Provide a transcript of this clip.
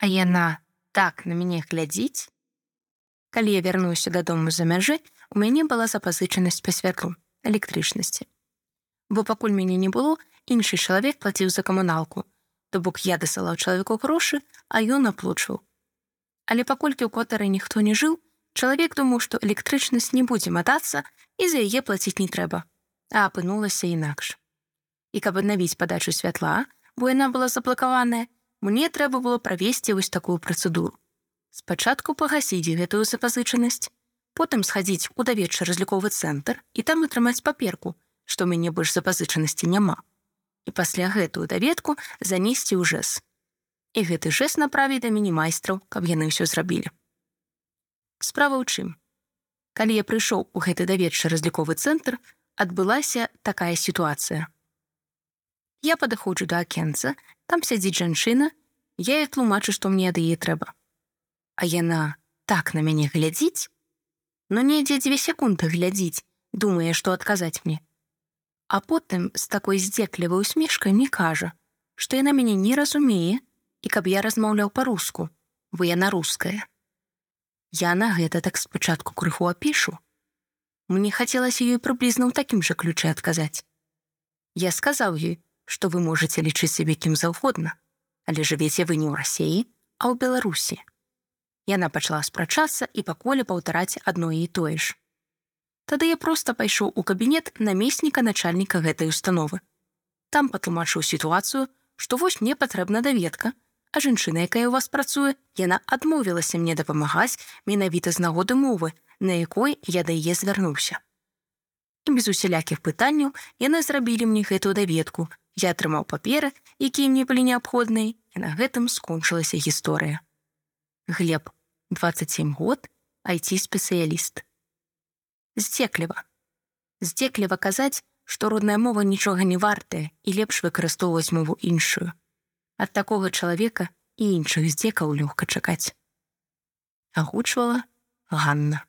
А яна так на мяне глядзіць. Калі я вярнуўся дадому за мяжы, у мяне была запазычанасць па святлу электрычнасці. Бо пакуль мяне не было, іншы чалавек плаціў за камуналку. То бок я дасылаў чалавеку грошы, а ён аплучваў. Але паколькі ў котары ніхто не жыў, чалавек думаў, што электрычнасць не будзе матацца і за яе плаціць не трэба, а апынулася інакш. І каб аднавіць падачу святла, бо яна была заблакаваная, мне трэба было правесці вось такую працэдуру. Спачатку пагасіць гэтую запазычанасць, потым схадзіць у даведчы разліковы цэнтр і там атрымаць паперку, што мяне больш запазычанасці няма. І пасля гэтую даведку занесці ў жэс. І гэты жэс направі да міні-майстраў, каб яны ўсё зрабілі. Справа ў чым. Калі я прыйшоў у гэты даведчы разліковы цэнтр, адбылася такая сітуацыя. Я падыходжу да акенца, там сядзіць жанчына, я і тлумачу, што мне ад яе трэба а яна так на мяне глядзіць, но недзе дзве секунды глядзіць, думае, што адказаць мне. А потым з такой здзеклівай усмешкай не кажа, што яна мяне не разумее і каб я размаўляў па-руску, бо яна руская. Я на гэта так спачатку крыху апішу. Мне хацелася ёй прыблізна ў такім жа ключы адказаць. Я сказаў ёй, што вы можете лічыць сябе кім заўгодна, але жывеце вы не ў рассеі, а ў Беларусі. Яна пачала спрачацца і паколе паўтараць адно і тое ж. Тады я проста пайшоў у кабінет намесніка начальніка гэтай установы. Там патлумачыў сітуацыю, што вось мне патрэбна даведка, а жанчына, якая ў вас працуе, яна адмовілася мне дапамагаць менавіта з нагоды мовы, на якой я да яе звярнуўся. І без усялякіх пытанняў яны зрабілі мне гэтую даведку. Я атрымаў паперы, якія мне былі неабходныя, і на гэтым скончылася гісторыя. Глеб, 27 год, IT-спецыяліст. Здзекліва. Здзекліва казаць, што родная мова нічога не вартая і лепш выкарыстоўваць мову іншую. Ад такога чалавека і іншых здзекаў лёгка чакаць. Агучвала Ганна.